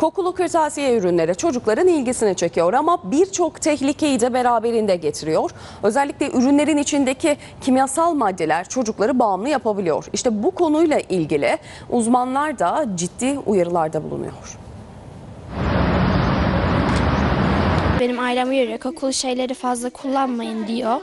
Kokulu kırtasiye ürünleri çocukların ilgisini çekiyor ama birçok tehlikeyi de beraberinde getiriyor. Özellikle ürünlerin içindeki kimyasal maddeler çocukları bağımlı yapabiliyor. İşte bu konuyla ilgili uzmanlar da ciddi uyarılarda bulunuyor. Benim ailem uyarıyor kokulu şeyleri fazla kullanmayın diyor.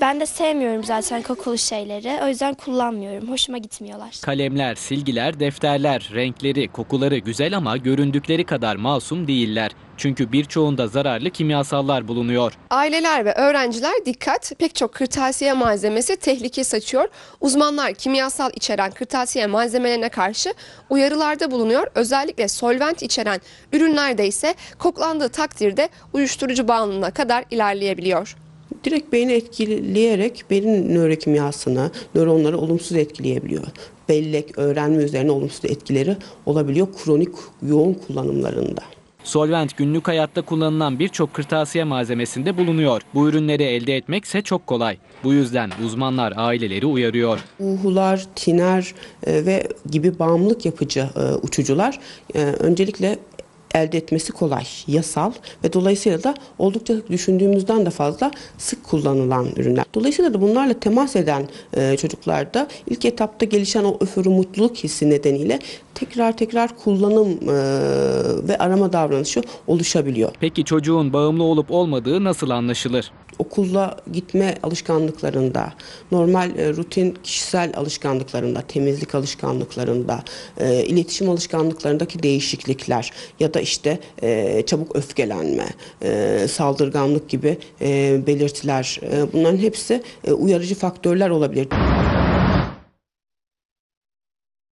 Ben de sevmiyorum zaten kokulu şeyleri. O yüzden kullanmıyorum. Hoşuma gitmiyorlar. Kalemler, silgiler, defterler, renkleri, kokuları güzel ama göründükleri kadar masum değiller. Çünkü birçoğunda zararlı kimyasallar bulunuyor. Aileler ve öğrenciler dikkat pek çok kırtasiye malzemesi tehlike saçıyor. Uzmanlar kimyasal içeren kırtasiye malzemelerine karşı uyarılarda bulunuyor. Özellikle solvent içeren ürünlerde ise koklandığı takdirde uyuşturucu bağımlılığına kadar ilerleyebiliyor. Direkt beyni etkileyerek beyin nörokimyasını, nöronları olumsuz etkileyebiliyor. Bellek, öğrenme üzerine olumsuz etkileri olabiliyor kronik yoğun kullanımlarında. Solvent günlük hayatta kullanılan birçok kırtasiye malzemesinde bulunuyor. Bu ürünleri elde etmekse çok kolay. Bu yüzden uzmanlar aileleri uyarıyor. Uhular, tiner e, ve gibi bağımlılık yapıcı e, uçucular e, öncelikle elde etmesi kolay, yasal ve dolayısıyla da oldukça düşündüğümüzden de fazla sık kullanılan ürünler. Dolayısıyla da bunlarla temas eden e, çocuklarda ilk etapta gelişen o öfürü mutluluk hissi nedeniyle tekrar tekrar kullanım e, ve arama davranışı oluşabiliyor. Peki çocuğun bağımlı olup olmadığı nasıl anlaşılır? Okula gitme alışkanlıklarında, normal e, rutin kişisel alışkanlıklarında, temizlik alışkanlıklarında, e, iletişim alışkanlıklarındaki değişiklikler ya da işte e, çabuk öfkelenme, saldırganlık gibi belirtiler, bunların hepsi uyarıcı faktörler olabilir.